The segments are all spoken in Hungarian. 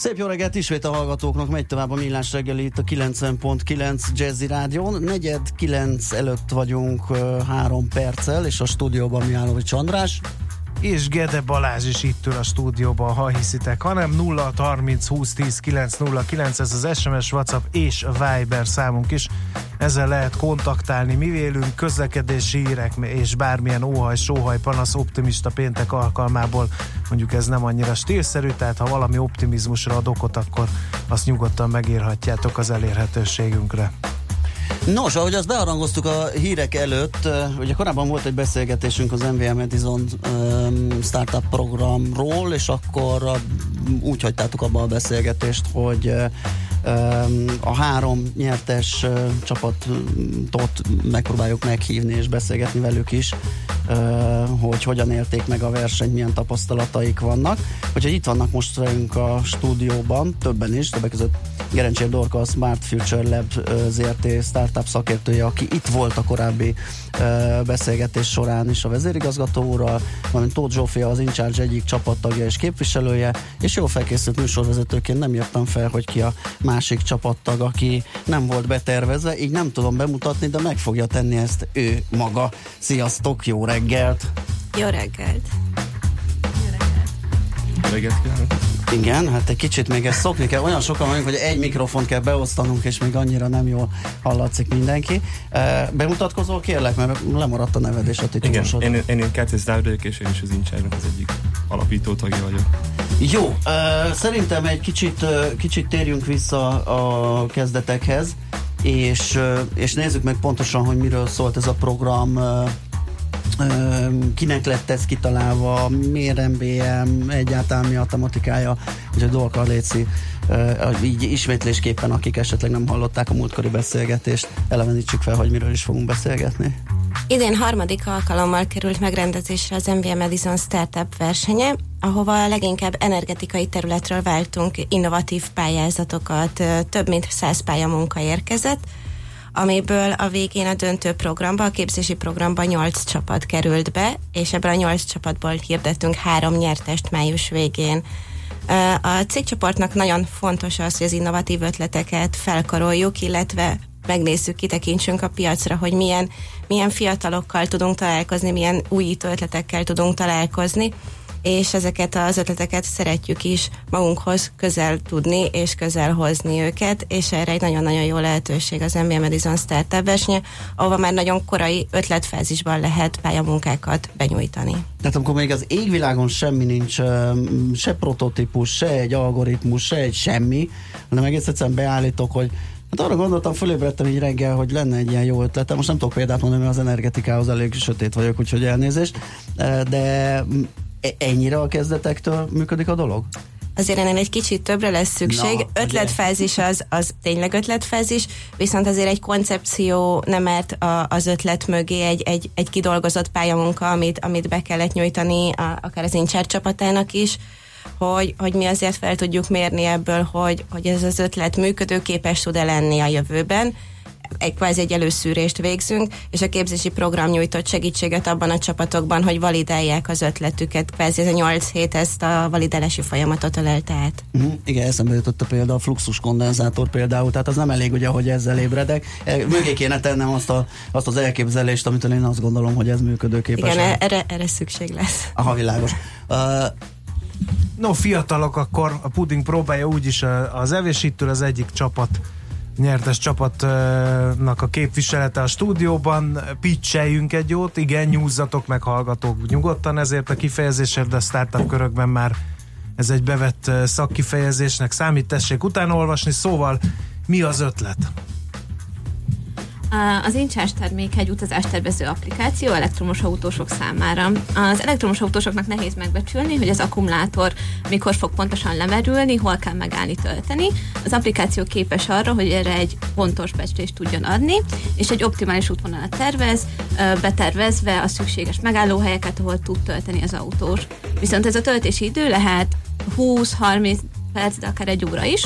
Szép jó reggelt ismét a hallgatóknak, megy tovább a millás reggeli itt a 90.9 Jazzy Rádión. Negyed 9 előtt vagyunk három perccel, és a stúdióban Miánovics András és Gede Balázs is itt ül a stúdióban, ha hiszitek, hanem 0 30 20 10 909, ez az SMS, WhatsApp és Viber számunk is. Ezzel lehet kontaktálni mi vélünk, közlekedési hírek és bármilyen óhaj, sóhaj, panasz optimista péntek alkalmából. Mondjuk ez nem annyira stílszerű, tehát ha valami optimizmusra ad okot, akkor azt nyugodtan megírhatjátok az elérhetőségünkre. Nos, ahogy azt bearangoztuk a hírek előtt, ugye korábban volt egy beszélgetésünk az MVM Edison um, startup programról, és akkor úgy hagytátok abba a beszélgetést, hogy a három nyertes csapatot megpróbáljuk meghívni és beszélgetni velük is, hogy hogyan élték meg a versenyt, milyen tapasztalataik vannak. Úgyhogy itt vannak most velünk a stúdióban, többen is, többek között Gerencsér Dorka, a Smart Future Lab ZRT startup szakértője, aki itt volt a korábbi beszélgetés során is a vezérigazgató úrral, valamint Tóth Zsófia az Incharge egyik csapattagja és képviselője, és jó felkészült műsorvezetőként nem jöttem fel, hogy ki a másik csapattag, aki nem volt betervezve, így nem tudom bemutatni, de meg fogja tenni ezt ő maga. Sziasztok, jó reggelt! Jó reggelt! Jó reggelt kívánok! Igen, hát egy kicsit még ezt szokni kell. Olyan sokan vagyunk, hogy egy mikrofont kell beosztanunk, és még annyira nem jól hallatszik mindenki. Bemutatkozol kérlek, mert lemaradt a neved és a titulosod. Igen, én, én, én Kertész Dávid és én is az Incsájnak az egyik alapító tagja vagyok. Jó, uh, szerintem egy kicsit, uh, kicsit térjünk vissza a kezdetekhez, és, és nézzük meg pontosan, hogy miről szólt ez a program, kinek lett ez kitalálva, miért MBM, egyáltalán mi a tematikája, a Dolka Léci így ismétlésképpen, akik esetleg nem hallották a múltkori beszélgetést, elevenítsük fel, hogy miről is fogunk beszélgetni. Idén harmadik alkalommal került megrendezésre az MVM Edison Startup versenye, ahova leginkább energetikai területről váltunk innovatív pályázatokat, több mint száz pályamunka érkezett, amiből a végén a döntő programba, a képzési programba 8 csapat került be, és ebből a 8 csapatból hirdettünk három nyertest május végén. A cégcsoportnak nagyon fontos az, hogy az innovatív ötleteket felkaroljuk, illetve megnézzük, kitekintsünk a piacra, hogy milyen, milyen fiatalokkal tudunk találkozni, milyen újító ötletekkel tudunk találkozni, és ezeket az ötleteket szeretjük is magunkhoz közel tudni és közel hozni őket, és erre egy nagyon-nagyon jó lehetőség az MBA Medizon Startup versenye, ahova már nagyon korai ötletfázisban lehet pályamunkákat benyújtani. Tehát amikor még az égvilágon semmi nincs, se prototípus, se egy algoritmus, se egy semmi, hanem egész egyszerűen beállítok, hogy Hát arra gondoltam, fölébredtem így reggel, hogy lenne egy ilyen jó ötletem. Most nem tudok példát mondani, mert az energetikához elég sötét vagyok, úgyhogy elnézést. De ennyire a kezdetektől működik a dolog? azért ennél egy kicsit többre lesz szükség. Na, ötletfázis az, az tényleg ötletfázis, viszont azért egy koncepció nem mert az ötlet mögé egy, egy, egy kidolgozott pályamunka, amit, amit be kellett nyújtani a, akár az Incser csapatának is, hogy, hogy mi azért fel tudjuk mérni ebből, hogy, hogy ez az ötlet működőképes tud-e lenni a jövőben, egy kvázi egy előszűrést végzünk, és a képzési program nyújtott segítséget abban a csapatokban, hogy validálják az ötletüket. Kvázi ez a 8 hét ezt a validálási folyamatot ölelte át. Uh-huh. Igen, eszembe jutott a példa a fluxus kondenzátor például, tehát az nem elég ugye, hogy ezzel ébredek. E, mögé kéne tennem azt, a, azt az elképzelést, amit én azt gondolom, hogy ez működőképes. Igen, erre, erre szükség lesz. Aha, világos. Uh, No, fiatalok, akkor a puding próbálja úgyis az evésítől az egyik csapat nyertes csapatnak a képviselete a stúdióban. Pitcheljünk egy jót, igen, nyúzzatok meg, hallgatók nyugodtan ezért a kifejezésért, de a startup körökben már ez egy bevett szakkifejezésnek számít, tessék utána olvasni, szóval mi az ötlet? Az Incsás termék egy utazástervező applikáció elektromos autósok számára. Az elektromos autósoknak nehéz megbecsülni, hogy az akkumulátor mikor fog pontosan lemerülni, hol kell megállni tölteni. Az applikáció képes arra, hogy erre egy pontos becslést tudjon adni, és egy optimális útvonalat tervez, betervezve a szükséges megállóhelyeket, ahol tud tölteni az autós. Viszont ez a töltési idő lehet 20-30 perc, de akár egy óra is,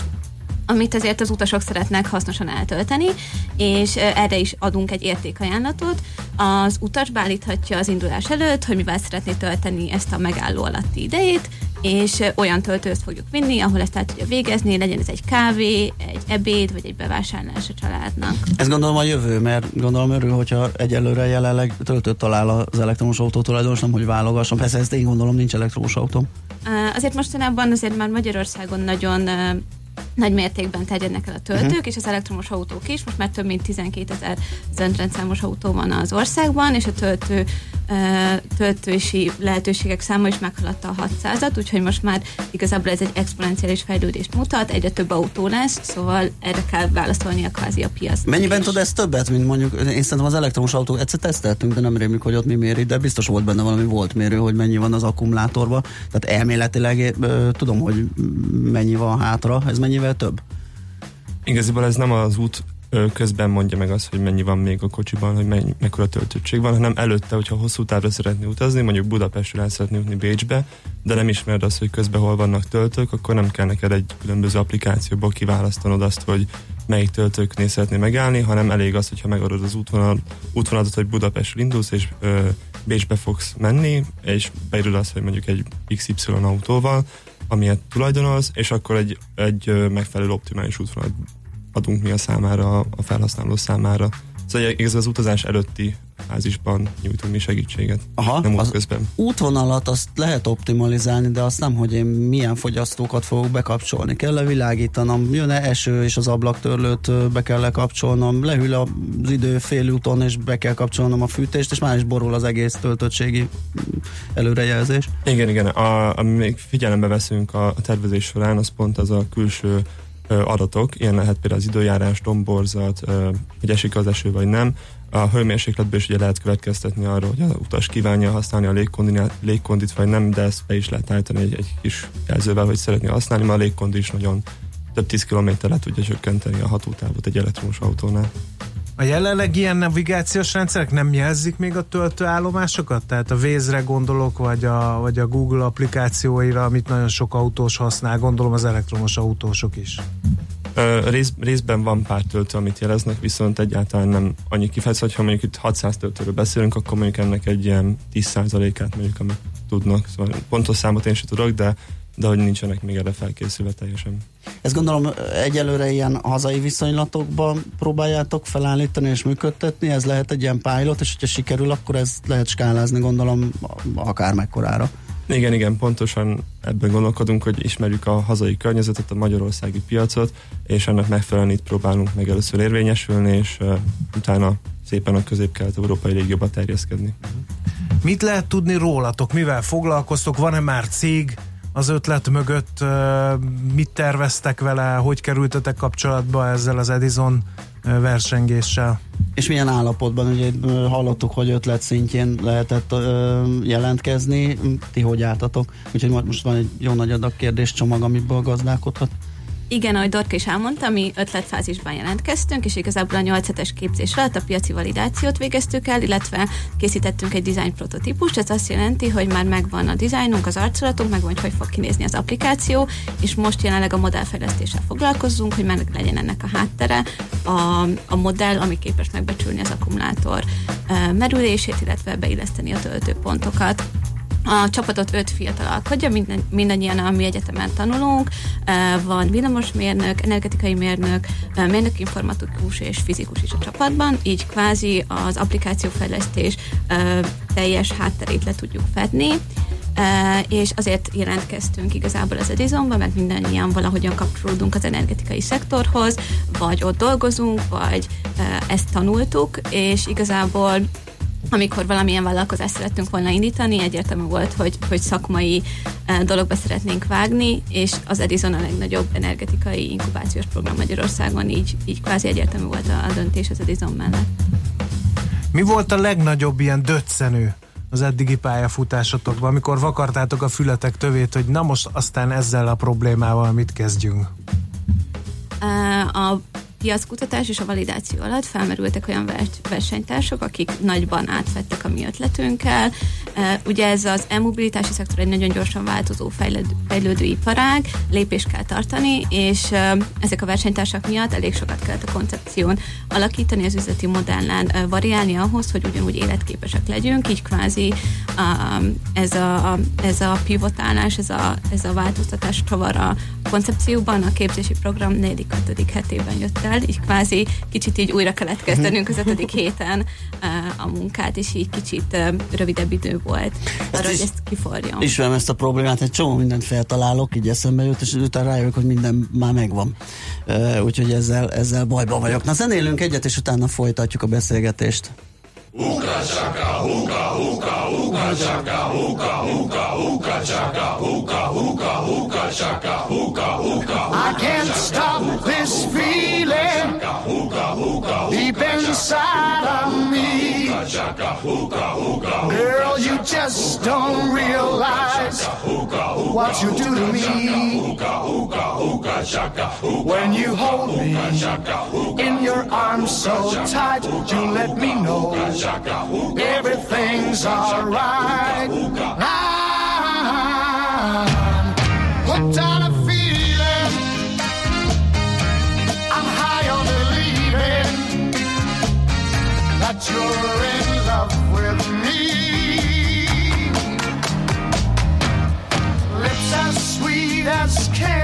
amit azért az utasok szeretnek hasznosan eltölteni, és erre is adunk egy értékajánlatot. Az utas beállíthatja az indulás előtt, hogy mivel szeretné tölteni ezt a megálló alatti idejét, és olyan töltőt fogjuk vinni, ahol ezt el tudja végezni, legyen ez egy kávé, egy ebéd, vagy egy bevásárlás a családnak. Ez gondolom a jövő, mert gondolom örül, hogyha egyelőre jelenleg töltőt talál az elektromos autó tulajdonos, nem hogy válogasson. Persze ezt én gondolom, nincs elektromos autó. Azért mostanában azért már Magyarországon nagyon nagy mértékben terjednek el a töltők, uh-huh. és az elektromos autók is. Most már több mint 12 ezer zöldrendszámos autó van az országban, és a töltő, töltősi lehetőségek száma is meghaladta a 600-at, úgyhogy most már igazából ez egy exponenciális fejlődést mutat, egyre több autó lesz, szóval erre kell válaszolni a kvázi a piac. Mennyiben tud ez többet, mint mondjuk, én szerintem az elektromos autó egyszer teszteltünk, de nem rémlik, hogy ott mi méri, de biztos volt benne valami volt mérő, hogy mennyi van az akkumulátorban. Tehát elméletileg tudom, hogy mennyi van hátra, ez mennyivel több? Igaziból ez nem az út közben mondja meg azt, hogy mennyi van még a kocsiban, hogy mennyi, mekkora töltöttség van, hanem előtte, hogyha hosszú távra szeretné utazni, mondjuk Budapestről el szeretné jutni Bécsbe, de nem ismered azt, hogy közben hol vannak töltők, akkor nem kell neked egy különböző applikációból kiválasztanod azt, hogy melyik töltőknél szeretné megállni, hanem elég az, hogyha megadod az útvonal, útvonalatot, hogy Budapestről indulsz, és ö, Bécsbe fogsz menni, és beírod azt, hogy mondjuk egy XY autóval, amilyet tulajdonolsz, és akkor egy, egy megfelelő optimális útvonalat adunk mi a számára, a felhasználó számára. Szóval igaz az utazás előtti fázisban nyújtunk mi segítséget. Aha, nem az közben. útvonalat azt lehet optimalizálni, de azt nem, hogy én milyen fogyasztókat fogok bekapcsolni. Kell levilágítanom, jön-e eső, és az ablaktörlőt be kell lekapcsolnom, lehűl az idő fél úton, és be kell kapcsolnom a fűtést, és már is borul az egész töltöttségi előrejelzés. Igen, igen. A, ami még figyelembe veszünk a, a tervezés során, az pont az a külső adatok, ilyen lehet például az időjárás, domborzat, hogy esik az eső vagy nem. A hőmérsékletből is ugye lehet következtetni arra, hogy az utas kívánja használni a légkondit, vagy nem, de ezt be is lehet állítani egy, egy kis jelzővel, hogy szeretné használni, mert a légkondi is nagyon több tíz kilométerre tudja csökkenteni a hatótávot egy elektromos autónál. A jelenleg ilyen navigációs rendszerek nem jelzik még a töltőállomásokat? Tehát a Waze-re gondolok, vagy a, vagy a Google applikációira, amit nagyon sok autós használ, gondolom az elektromos autósok is. Rész, részben van pár töltő, amit jeleznek, viszont egyáltalán nem annyi kifejező, hogyha mondjuk itt 600 töltőről beszélünk, akkor mondjuk ennek egy ilyen 10%-át mondjuk, amit tudnak. Szóval pontos számot én sem tudok, de de hogy nincsenek még erre felkészülve teljesen. Ezt gondolom egyelőre ilyen hazai viszonylatokban próbáljátok felállítani és működtetni, ez lehet egy ilyen pilot, és hogyha sikerül, akkor ez lehet skálázni, gondolom, akár mekkorára. Igen, igen, pontosan ebben gondolkodunk, hogy ismerjük a hazai környezetet, a magyarországi piacot, és ennek megfelelően itt próbálunk meg először érvényesülni, és uh, utána szépen a közép-kelet-európai régióba terjeszkedni. Mit lehet tudni rólatok? Mivel foglalkoztok? Van-e már cég, az ötlet mögött, mit terveztek vele, hogy kerültetek kapcsolatba ezzel az Edison versengéssel. És milyen állapotban, ugye hallottuk, hogy ötlet szintjén lehetett ö, jelentkezni, ti hogy álltatok? Úgyhogy most van egy jó nagy adag kérdéscsomag, amiből gazdálkodhat. Igen, ahogy Dorka is elmondta, mi ötletfázisban jelentkeztünk, és igazából a 8 hetes képzés alatt a piaci validációt végeztük el, illetve készítettünk egy design prototípust, ez azt jelenti, hogy már megvan a dizájnunk, az arcolatunk, megvan, hogy hogy fog kinézni az applikáció, és most jelenleg a modellfejlesztéssel foglalkozunk, hogy meg legyen ennek a háttere, a, a modell, ami képes megbecsülni az akkumulátor merülését, illetve beilleszteni a töltőpontokat. A csapatot öt fiatal alkotja, minden, mindannyian a mi egyetemen tanulunk, van villamosmérnök, energetikai mérnök, mérnök informatikus és fizikus is a csapatban, így kvázi az applikációfejlesztés teljes hátterét le tudjuk fedni. És azért jelentkeztünk igazából az Edisonba, mert mindannyian valahogyan kapcsolódunk az energetikai szektorhoz, vagy ott dolgozunk, vagy ezt tanultuk, és igazából amikor valamilyen vállalkozást szerettünk volna indítani, egyértelmű volt, hogy, hogy szakmai dologba szeretnénk vágni, és az Edison a legnagyobb energetikai inkubációs program Magyarországon, így, így kvázi egyértelmű volt a, a döntés az Edison mellett. Mi volt a legnagyobb ilyen döccenő az eddigi pályafutásotokban, amikor vakartátok a fületek tövét, hogy na most aztán ezzel a problémával mit kezdjünk? A piackutatás és a validáció alatt felmerültek olyan versenytársak, akik nagyban átvettek a mi ötletünkkel. Ugye ez az e-mobilitási szektor egy nagyon gyorsan változó, fejlődő, iparág, lépést kell tartani, és ezek a versenytársak miatt elég sokat kellett a koncepción alakítani, az üzleti modellen variálni ahhoz, hogy ugyanúgy életképesek legyünk, így kvázi ez a, ez a pivotálás, ez a, ez a változtatás csavar a koncepcióban, a képzési program 4.-5. hetében jött el, így kvázi kicsit így újra kellett kezdenünk az ötödik héten a munkát, és így kicsit rövidebb idő volt arra, hogy ezt kiforjon. Ismerem ezt a problémát, egy csomó mindent feltalálok, így eszembe jut, és utána rájövök, hogy minden már megvan. Úgyhogy ezzel, ezzel bajban vagyok. Na zenélünk egyet, és utána folytatjuk a beszélgetést. Uka chaka, uka, uka, uka chaka, uka, uka, uka chaka, uka, uka, uka chaka, uka, uka. I can't stop this feeling deep inside of me. Girl, you just don't realize what you do to me. When you hold me in your arms so tight, you let me know everything's alright. I'm hooked on a feeling. I'm high on believing that you're in love with me. Lips as sweet as candy.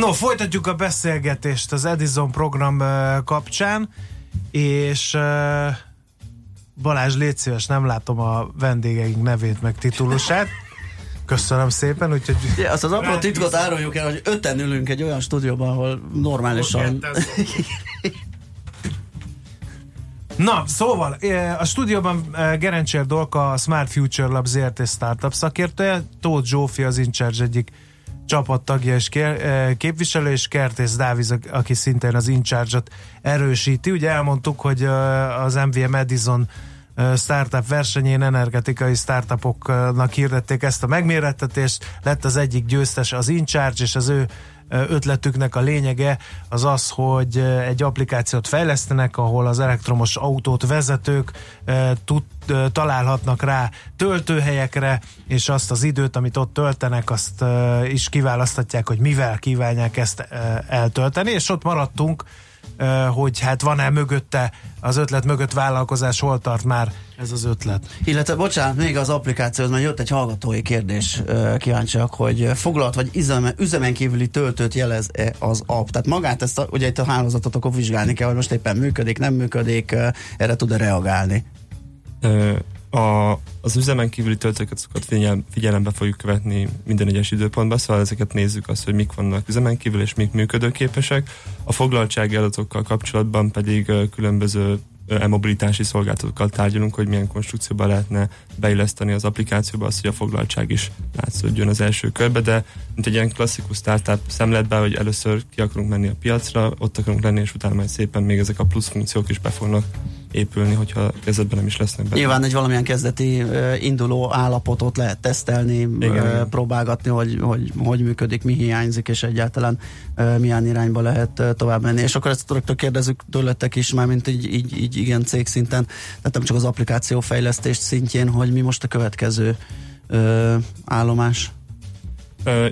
No, folytatjuk a beszélgetést az Edison program kapcsán, és Balázs, légy szíves, nem látom a vendégeink nevét meg titulusát. Köszönöm szépen, úgyhogy... Ja, azt az apró titkot áruljuk el, hogy öten ülünk egy olyan stúdióban, ahol normálisan... Na, szóval a stúdióban Gerencsér Dolka, a Smart Future Lab ZRT. startup szakértője, Tóth Zsófi az InCharge egyik csapattagja és eh, képviselő, és Kertész Dáviz, aki szintén az InCharge-ot erősíti. Ugye elmondtuk, hogy eh, az MVM Edison eh, startup versenyén energetikai startupoknak hirdették ezt a megmérettetést, lett az egyik győztes az InCharge, és az ő ötletüknek a lényege az az, hogy egy applikációt fejlesztenek, ahol az elektromos autót vezetők tud, találhatnak rá töltőhelyekre, és azt az időt, amit ott töltenek, azt is kiválasztatják, hogy mivel kívánják ezt eltölteni, és ott maradtunk hogy hát van-e mögötte, az ötlet mögött vállalkozás, hol tart már ez az ötlet. Illetve, bocsánat, még az applikációhoz, mert jött egy hallgatói kérdés, kíváncsiak, hogy foglalt vagy üzemen, üzemen kívüli töltőt jelez -e az app. Tehát magát ezt, a, ugye itt a hálózatot akkor vizsgálni kell, hogy most éppen működik, nem működik, erre tud-e reagálni? A, az üzemen kívüli töltőket figyel, figyelembe fogjuk követni minden egyes időpontban, szóval ezeket nézzük azt, hogy mik vannak üzemen kívül és mik működőképesek. A foglaltsági adatokkal kapcsolatban pedig különböző e-mobilitási szolgáltatókkal tárgyalunk, hogy milyen konstrukcióba lehetne beilleszteni az applikációba az, hogy a foglaltság is látszódjon az első körbe, de mint egy ilyen klasszikus startup szemletben, hogy először ki akarunk menni a piacra, ott akarunk lenni, és utána majd szépen még ezek a plusz funkciók is be fognak épülni, hogyha kezdetben nem is lesznek benne. Nyilván egy valamilyen kezdeti uh, induló állapotot lehet tesztelni, igen, uh, próbálgatni, hogy, hogy hogy működik, mi hiányzik, és egyáltalán uh, milyen irányba lehet uh, tovább menni. És akkor ezt rögtön kérdezzük tőletek is, már mint így, így, így igen cég szinten, tehát nem csak az applikáció fejlesztés szintjén, hogy mi most a következő uh, állomás.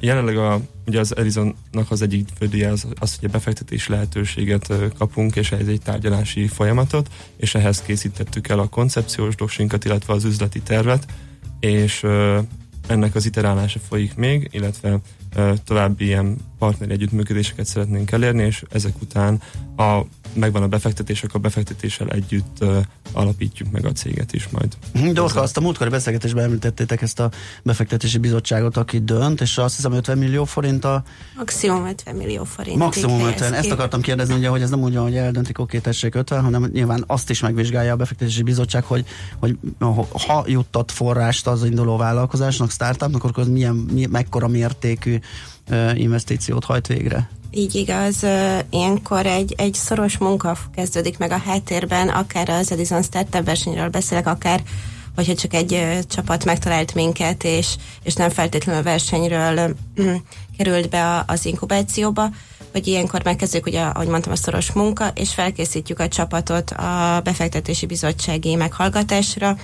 Jelenleg a, ugye az Erizonnak az egyik fődője az, az, hogy a befektetés lehetőséget kapunk, és ez egy tárgyalási folyamatot, és ehhez készítettük el a koncepciós doksinkat, illetve az üzleti tervet, és ennek az iterálása folyik még, illetve további ilyen partneri együttműködéseket szeretnénk elérni, és ezek után a, megvan a befektetés, akkor a befektetéssel együtt uh, alapítjuk meg a céget is majd. Mhm, Dorka, azt a múltkori beszélgetésben említettétek ezt a befektetési bizottságot, aki dönt, és azt hiszem 50 millió forint a... Maximum 50 millió forint. Maximum 50. Ezt akartam kérdezni, ugye, hogy ez nem úgy van, hogy eldöntik, oké, tessék 50, hanem nyilván azt is megvizsgálja a befektetési bizottság, hogy, hogy ha juttat forrást az induló vállalkozásnak, startupnak, akkor az milyen, milyen mekkora mértékű investíciót hajt végre. Így igaz, ilyenkor egy, egy szoros munka kezdődik meg a háttérben, akár az Edison Startup versenyről beszélek, akár hogyha csak egy csapat megtalált minket, és, és nem feltétlenül a versenyről került be a, az inkubációba, hogy ilyenkor megkezdjük, ugye, ahogy mondtam, a szoros munka, és felkészítjük a csapatot a befektetési bizottsági meghallgatásra,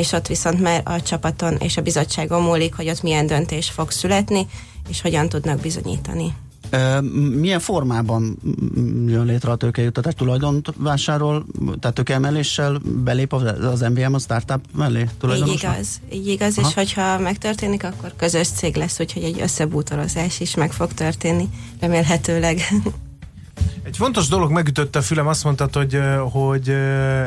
és ott viszont már a csapaton és a bizottságon múlik, hogy ott milyen döntés fog születni, és hogyan tudnak bizonyítani. Milyen formában jön létre a tőkejuttatás? Tulajdont vásárol, tehát tőkeemeléssel belép az MVM a startup mellé? Így igaz, így igaz, Aha. és hogyha megtörténik, akkor közös cég lesz, úgyhogy egy összebútorozás is meg fog történni, remélhetőleg. Egy fontos dolog megütötte a fülem, azt mondtad, hogy, hogy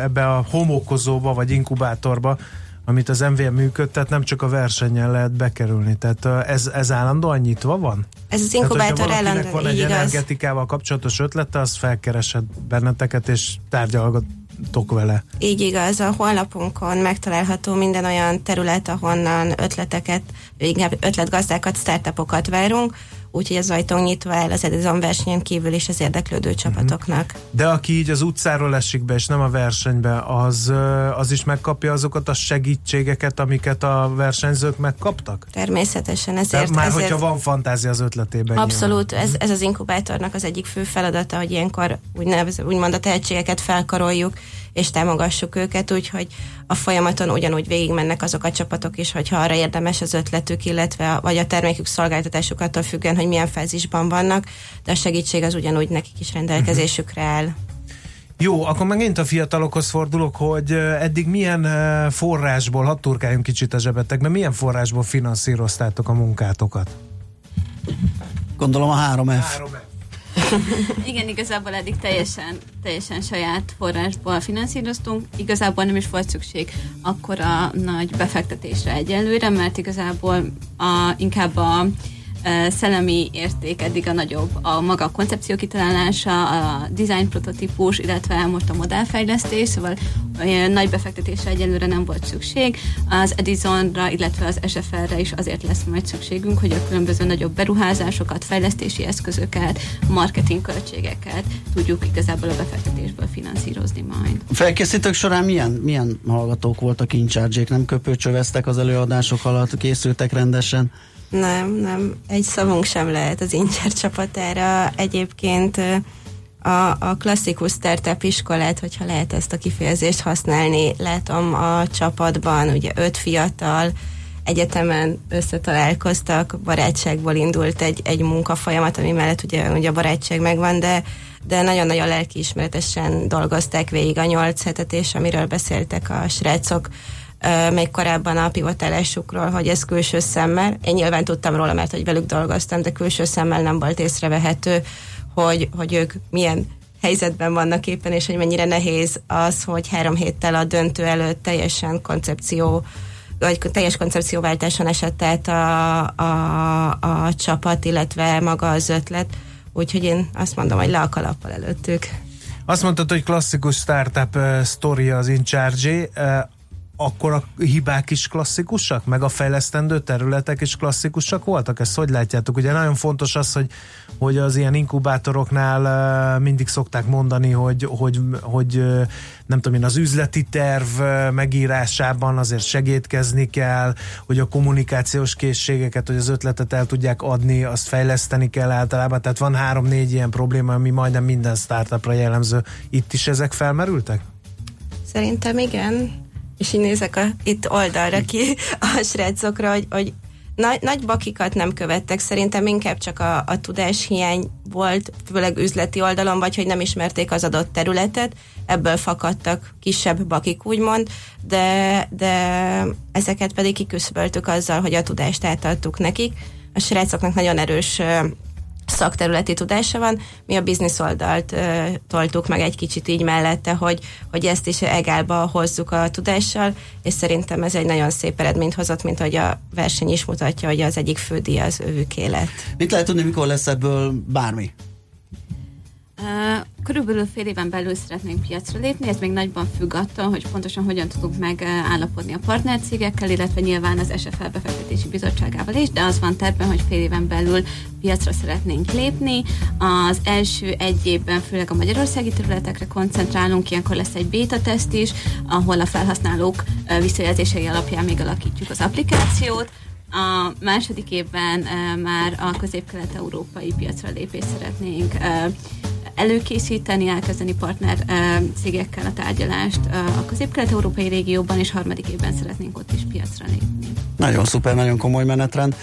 ebbe a homokozóba vagy inkubátorba amit az MVM működtet, nem csak a versenyen lehet bekerülni. Tehát ez, ez állandóan nyitva van? Ez az inkubátor állandóan, van egy igaz. energetikával kapcsolatos ötlete, az felkeresed benneteket, és tárgyalgatok vele. Így igaz, a honlapunkon megtalálható minden olyan terület, ahonnan ötleteket, inkább ötletgazdákat, startupokat várunk, úgyhogy az ajtó nyitva el az Edison versenyen kívül is az érdeklődő mhm. csapatoknak. De aki így az utcáról esik be, és nem a versenybe, az, az is megkapja azokat a segítségeket, amiket a versenyzők megkaptak? Természetesen, ezért... De már ezért, hogyha van fantázia az ötletében. Abszolút, ez, ez az inkubátornak az egyik fő feladata, hogy ilyenkor úgymond a tehetségeket felkaroljuk, és támogassuk őket, úgyhogy a folyamaton ugyanúgy végigmennek azok a csapatok is, hogyha arra érdemes az ötletük, illetve vagy a termékük szolgáltatásuk attól függően, hogy milyen fázisban vannak, de a segítség az ugyanúgy nekik is rendelkezésükre áll. Jó, akkor megint a fiatalokhoz fordulok, hogy eddig milyen forrásból, hadd turkáljunk kicsit a zsebetekbe, milyen forrásból finanszíroztátok a munkátokat? Gondolom a 3F. 3F. Igen, igazából eddig teljesen, teljesen saját forrásból finanszíroztunk. Igazából nem is volt szükség akkor a nagy befektetésre egyelőre, mert igazából a, inkább a szellemi érték eddig a nagyobb. A maga a koncepció kitalálása, a design prototípus, illetve most a modellfejlesztés, szóval nagy befektetésre egyelőre nem volt szükség. Az Edisonra, illetve az SFR-re is azért lesz majd szükségünk, hogy a különböző nagyobb beruházásokat, fejlesztési eszközöket, marketing költségeket tudjuk igazából a befektetésből finanszírozni majd. Felkészítők során milyen, milyen hallgatók voltak incharge Nem köpőcsöveztek az előadások alatt, készültek rendesen? Nem, nem. Egy szavunk sem lehet az Incser csapatára. Egyébként a, a klasszikus startup iskolát, hogyha lehet ezt a kifejezést használni, látom a csapatban, ugye öt fiatal, egyetemen összetalálkoztak, barátságból indult egy, egy munkafolyamat, ami mellett ugye, ugye a barátság megvan, de, de nagyon-nagyon lelkiismeretesen dolgozták végig a nyolc hetet, és amiről beszéltek a srácok, még korábban a pivotálásukról, hogy ez külső szemmel. Én nyilván tudtam róla, mert hogy velük dolgoztam, de külső szemmel nem volt észrevehető, hogy, hogy ők milyen helyzetben vannak éppen, és hogy mennyire nehéz az, hogy három héttel a döntő előtt teljesen koncepció vagy teljes koncepcióváltáson esett át a, a, a csapat, illetve maga az ötlet. Úgyhogy én azt mondom, hogy le a kalappal előttük. Azt mondtad, hogy klasszikus startup uh, story az Incharge. Uh, akkor a hibák is klasszikusak, meg a fejlesztendő területek is klasszikusak voltak? Ezt hogy látjátok? Ugye nagyon fontos az, hogy, hogy az ilyen inkubátoroknál mindig szokták mondani, hogy, hogy, hogy nem tudom én, az üzleti terv megírásában azért segítkezni kell, hogy a kommunikációs készségeket, hogy az ötletet el tudják adni, azt fejleszteni kell általában. Tehát van három-négy ilyen probléma, ami majdnem minden startupra jellemző. Itt is ezek felmerültek? Szerintem igen és így nézek a, itt oldalra ki a srácokra, hogy, hogy nagy, nagy bakikat nem követtek, szerintem inkább csak a, a tudáshiány volt, főleg üzleti oldalon, vagy hogy nem ismerték az adott területet, ebből fakadtak kisebb bakik, úgymond, de, de ezeket pedig kiküszöböltük azzal, hogy a tudást átadtuk nekik. A srácoknak nagyon erős szakterületi tudása van. Mi a biznisz oldalt uh, toltuk meg egy kicsit így mellette, hogy, hogy ezt is egálba hozzuk a tudással, és szerintem ez egy nagyon szép eredményt hozott, mint hogy a verseny is mutatja, hogy az egyik fődíj az ővük élet. Mit lehet tudni, mikor lesz ebből bármi? Körülbelül fél éven belül szeretnénk piacra lépni, ez még nagyban függ attól, hogy pontosan hogyan tudunk megállapodni a partnercégekkel, illetve nyilván az SFL befektetési bizottságával is, de az van tervben, hogy fél éven belül piacra szeretnénk lépni. Az első egy évben főleg a magyarországi területekre koncentrálunk, ilyenkor lesz egy beta teszt is, ahol a felhasználók visszajelzései alapján még alakítjuk az applikációt, a második évben uh, már a közép-kelet-európai piacra lépést szeretnénk előkészíteni, elkezdeni partner cégekkel a tárgyalást a közép-kelet-európai régióban, és harmadik évben szeretnénk ott is piacra lépni. Nagyon szuper, nagyon komoly menetrend.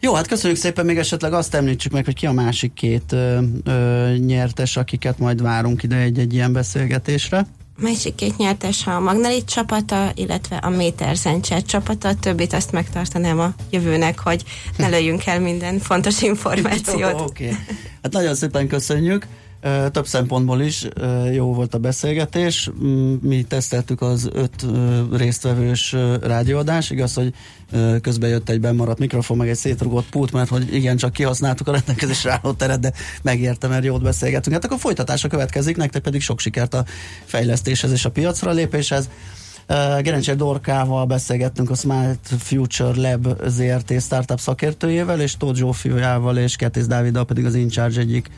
Jó, hát köszönjük szépen, még esetleg azt említsük meg, hogy ki a másik két ö, ö, nyertes, akiket majd várunk ide egy-egy ilyen beszélgetésre. Másik két nyertes a Magnelit csapata, illetve a Méter Zencser csapata, többit azt megtartanám a jövőnek, hogy ne lőjünk el minden fontos információt. Jó, oké. Okay. Hát nagyon szépen köszönjük. Több szempontból is jó volt a beszélgetés. Mm, mi teszteltük az öt résztvevős rádióadás. Igaz, hogy közben jött egy bemaradt mikrofon, meg egy szétrugott pult, mert hogy igen, csak kihasználtuk a rendelkezésre álló teret, de megérte, mert jót beszélgetünk. Hát akkor folytatása következik, nektek pedig sok sikert a fejlesztéshez és a piacra lépéshez. Gerencser Dorkával beszélgettünk a Smart Future Lab ZRT startup szakértőjével, és Tóth Zsófiával és Ketész Dáviddal pedig az InCharge egyik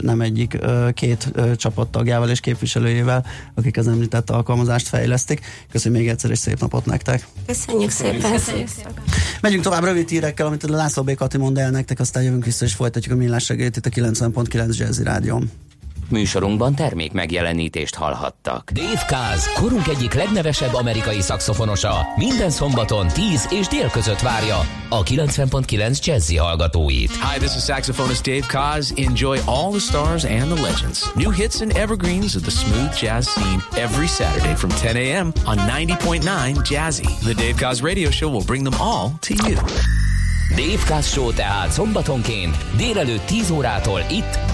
nem egyik, két csapattagjával és képviselőjével, akik az említett alkalmazást fejlesztik. Köszönjük még egyszer, és szép napot nektek! Köszönjük szépen! Köszönjük Megyünk tovább rövid hírekkel, amit a László B. Kati mond el nektek, aztán jövünk vissza, és folytatjuk a millás reggelt itt a 90.9 Jazzy Rádion. Műsorunkban termék megjelenítést hallhattak. Dave Kaz, korunk egyik legnevesebb amerikai szakszofonosa, minden szombaton 10 és dél között várja a 90.9 Jazzy hallgatóit. Hi, this is saxophonist Dave Kaz. Enjoy all the stars and the legends. New hits and evergreens of the smooth jazz scene every Saturday from 10 a.m. on 90.9 Jazzy. The Dave Kaz radio show will bring them all to you. Dave Kaz Show tehát szombatonként délelőtt 10 órától itt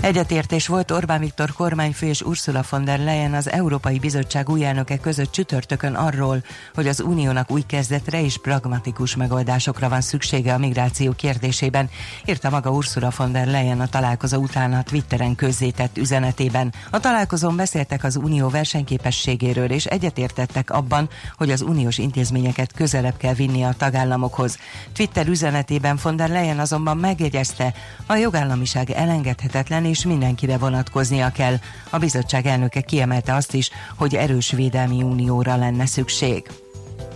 Egyetértés volt Orbán Viktor kormányfő és Ursula von der Leyen az Európai Bizottság új elnöke között csütörtökön arról, hogy az uniónak új kezdetre és pragmatikus megoldásokra van szüksége a migráció kérdésében, írta maga Ursula von der Leyen a találkozó után a Twitteren közzétett üzenetében. A találkozón beszéltek az unió versenyképességéről és egyetértettek abban, hogy az uniós intézményeket közelebb kell vinni a tagállamokhoz. Twitter üzenetében von der Leyen azonban megjegyezte, a jogállamiság elengedhetetlen és mindenkire vonatkoznia kell. A bizottság elnöke kiemelte azt is, hogy erős védelmi unióra lenne szükség.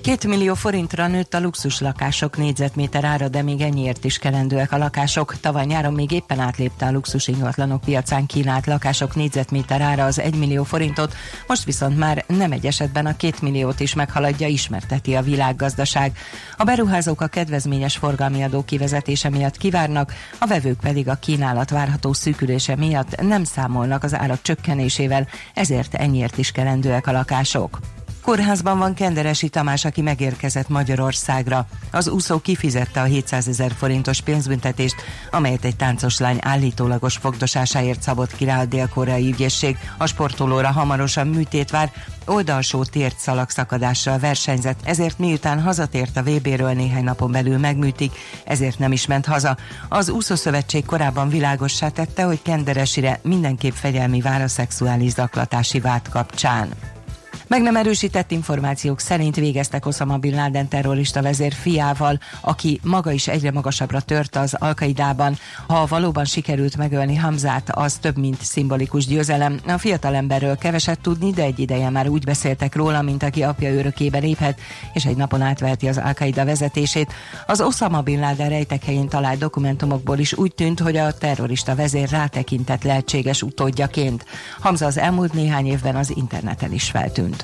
Két millió forintra nőtt a luxus lakások négyzetméter ára, de még ennyiért is kelendőek a lakások. Tavaly nyáron még éppen átlépte a luxus ingatlanok piacán kínált lakások négyzetméter ára az 1 millió forintot, most viszont már nem egy esetben a két milliót is meghaladja, ismerteti a világgazdaság. A beruházók a kedvezményes forgalmi adó kivezetése miatt kivárnak, a vevők pedig a kínálat várható szűkülése miatt nem számolnak az árak csökkenésével, ezért ennyiért is kelendőek a lakások. Kórházban van Kenderesi Tamás, aki megérkezett Magyarországra. Az úszó kifizette a 700 ezer forintos pénzbüntetést, amelyet egy táncos lány állítólagos fogdosásáért szabott ki rá a dél-koreai ügyészség. A sportolóra hamarosan műtét vár, oldalsó tért szalag szakadással versenyzett, ezért miután hazatért a VB-ről néhány napon belül megműtik, ezért nem is ment haza. Az úszószövetség korábban világossá tette, hogy Kenderesire mindenképp fegyelmi vár a szexuális zaklatási vád kapcsán. Meg nem erősített információk szerint végeztek Osama Bin Laden terrorista vezér fiával, aki maga is egyre magasabbra tört az Alkaidában. Ha valóban sikerült megölni Hamzát, az több, mint szimbolikus győzelem. A fiatalemberről keveset tudni, de egy ideje már úgy beszéltek róla, mint aki apja örökébe léphet, és egy napon átveheti az Alkaida vezetését. Az Osama Bin Laden rejtek helyén talált dokumentumokból is úgy tűnt, hogy a terrorista vezér rátekintett lehetséges utódjaként. Hamza az elmúlt néhány évben az interneten is feltűnt.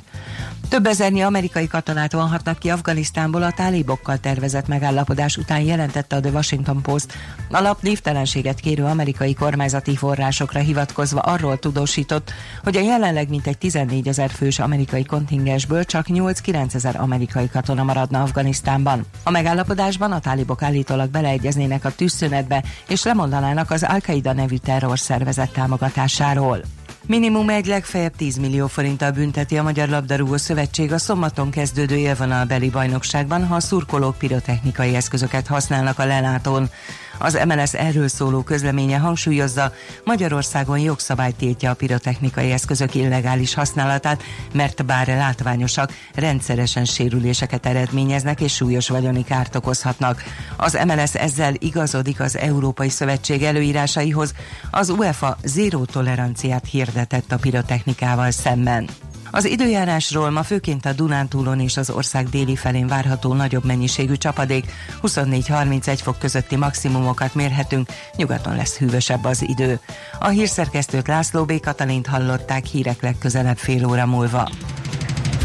Több ezernyi amerikai katonát vonhatnak ki Afganisztánból a tálibokkal tervezett megállapodás után jelentette a The Washington Post. A lap névtelenséget kérő amerikai kormányzati forrásokra hivatkozva arról tudósított, hogy a jelenleg mintegy 14 ezer fős amerikai kontingensből csak 8-9 ezer amerikai katona maradna Afganisztánban. A megállapodásban a tálibok állítólag beleegyeznének a tűzszünetbe és lemondanának az Al-Qaida nevű terrorszervezet támogatásáról. Minimum egy legfeljebb 10 millió forinttal bünteti a Magyar Labdarúgó Szövetség a szombaton kezdődő élvonalbeli bajnokságban, ha a szurkolók pirotechnikai eszközöket használnak a lelátón. Az MLS erről szóló közleménye hangsúlyozza, Magyarországon jogszabály tiltja a pirotechnikai eszközök illegális használatát, mert bár látványosak, rendszeresen sérüléseket eredményeznek és súlyos vagyoni kárt okozhatnak. Az MLS ezzel igazodik az Európai Szövetség előírásaihoz, az UEFA zéró toleranciát hirdetett a pirotechnikával szemben. Az időjárásról ma főként a Dunántúlon és az ország déli felén várható nagyobb mennyiségű csapadék, 24-31 fok közötti maximumokat mérhetünk, nyugaton lesz hűvösebb az idő. A hírszerkesztőt László B. Katalint hallották hírek legközelebb fél óra múlva.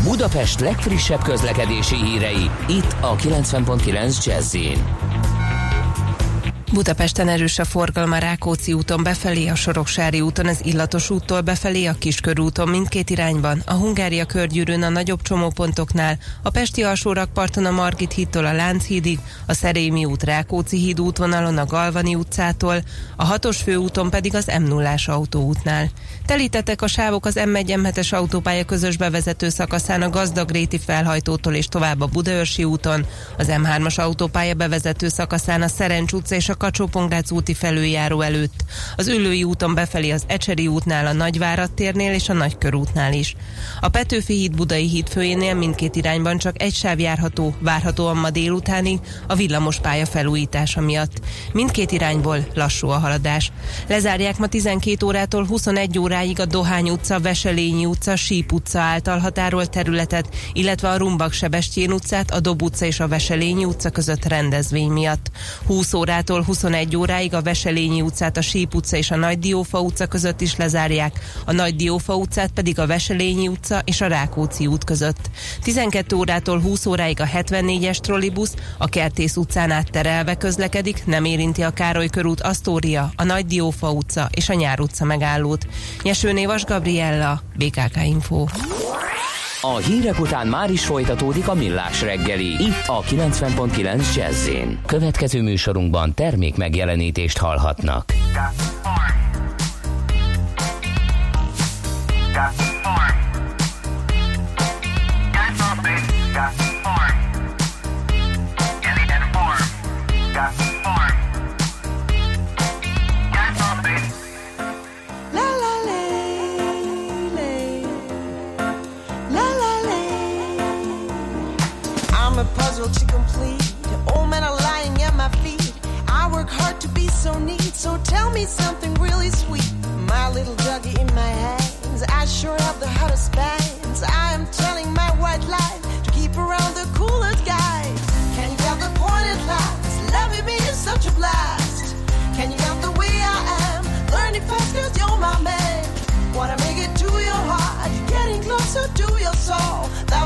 Budapest legfrissebb közlekedési hírei, itt a 90.9 jazz Budapesten erős a forgalma Rákóczi úton befelé, a Soroksári úton az Illatos úttól befelé, a Kiskörúton mindkét irányban, a Hungária körgyűrűn a nagyobb csomópontoknál, a Pesti alsórakparton a Margit hídtól a Lánchídig, a Szerémi út Rákóczi híd útvonalon a Galvani utcától, a hatos főúton pedig az m 0 autóútnál. Telítettek a sávok az M1-M7-es autópálya közös bevezető szakaszán a Gazdagréti felhajtótól és tovább a Budaörsi úton, az M3-as autópálya bevezető szakaszán a Szerencs utca és a kacsó úti felüljáró előtt. Az Ülői úton befelé az Ecseri útnál, a Nagyvárad térnél és a Nagykörútnál is. A Petőfi híd Budai híd főjénél mindkét irányban csak egy sáv járható, várhatóan ma délutánig a villamos pálya felújítása miatt. Mindkét irányból lassú a haladás. Lezárják ma 12 órától 21 óráig a Dohány utca, Veselényi utca, Síp utca által határolt területet, illetve a Rumbak Sebestyén utcát, a Dob utca és a Veselényi utca között rendezvény miatt. 20 órától 21 óráig a Veselényi utcát, a Síp utca és a Nagy Diófa utca között is lezárják, a Nagy Diófa utcát pedig a Veselényi utca és a Rákóczi út között. 12 órától 20 óráig a 74-es trollibusz a Kertész utcán át terelve közlekedik, nem érinti a Károly körút, Asztória, a Nagy Diófa utca és a Nyár utca megállót. Nyesőné Vas Gabriella, BKK Info. A hírek után már is folytatódik a millás reggeli. Itt a 90.9 jazz Következő műsorunkban termék megjelenítést hallhatnak. I'm me something really sweet. My little doggy in my hands, I sure have the hottest bands. I am telling my white lie to keep around the coolest guys. Can you get the point at last? Loving me is such a blast. Can you get the way I am? Learning fast cause you're my man. Wanna make it to your heart, getting closer to your soul. That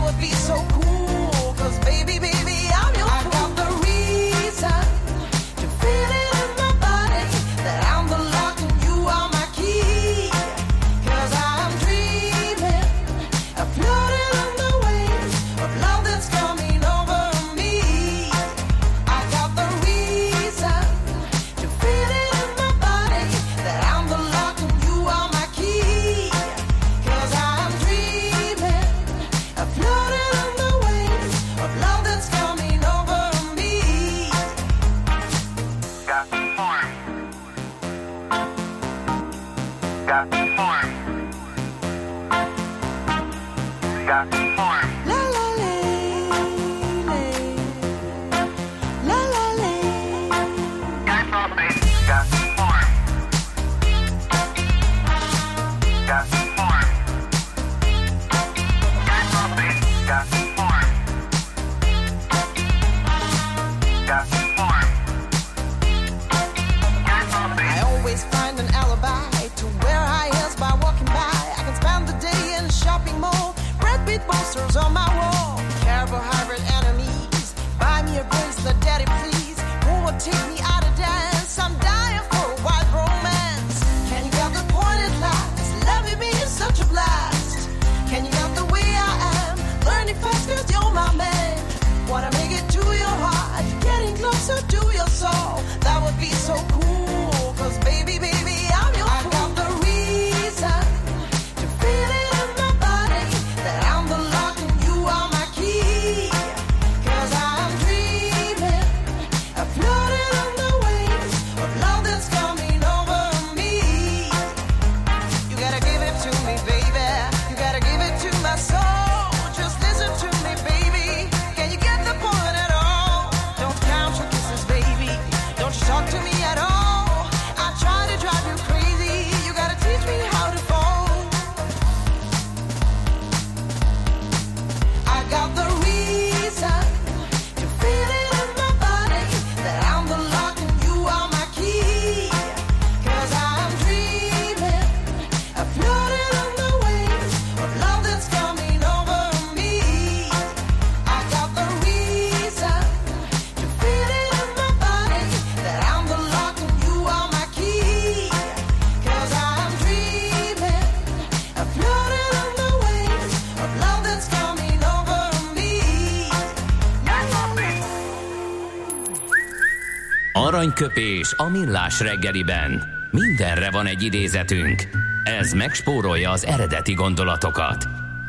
Aranyköpés a millás reggeliben. Mindenre van egy idézetünk. Ez megspórolja az eredeti gondolatokat.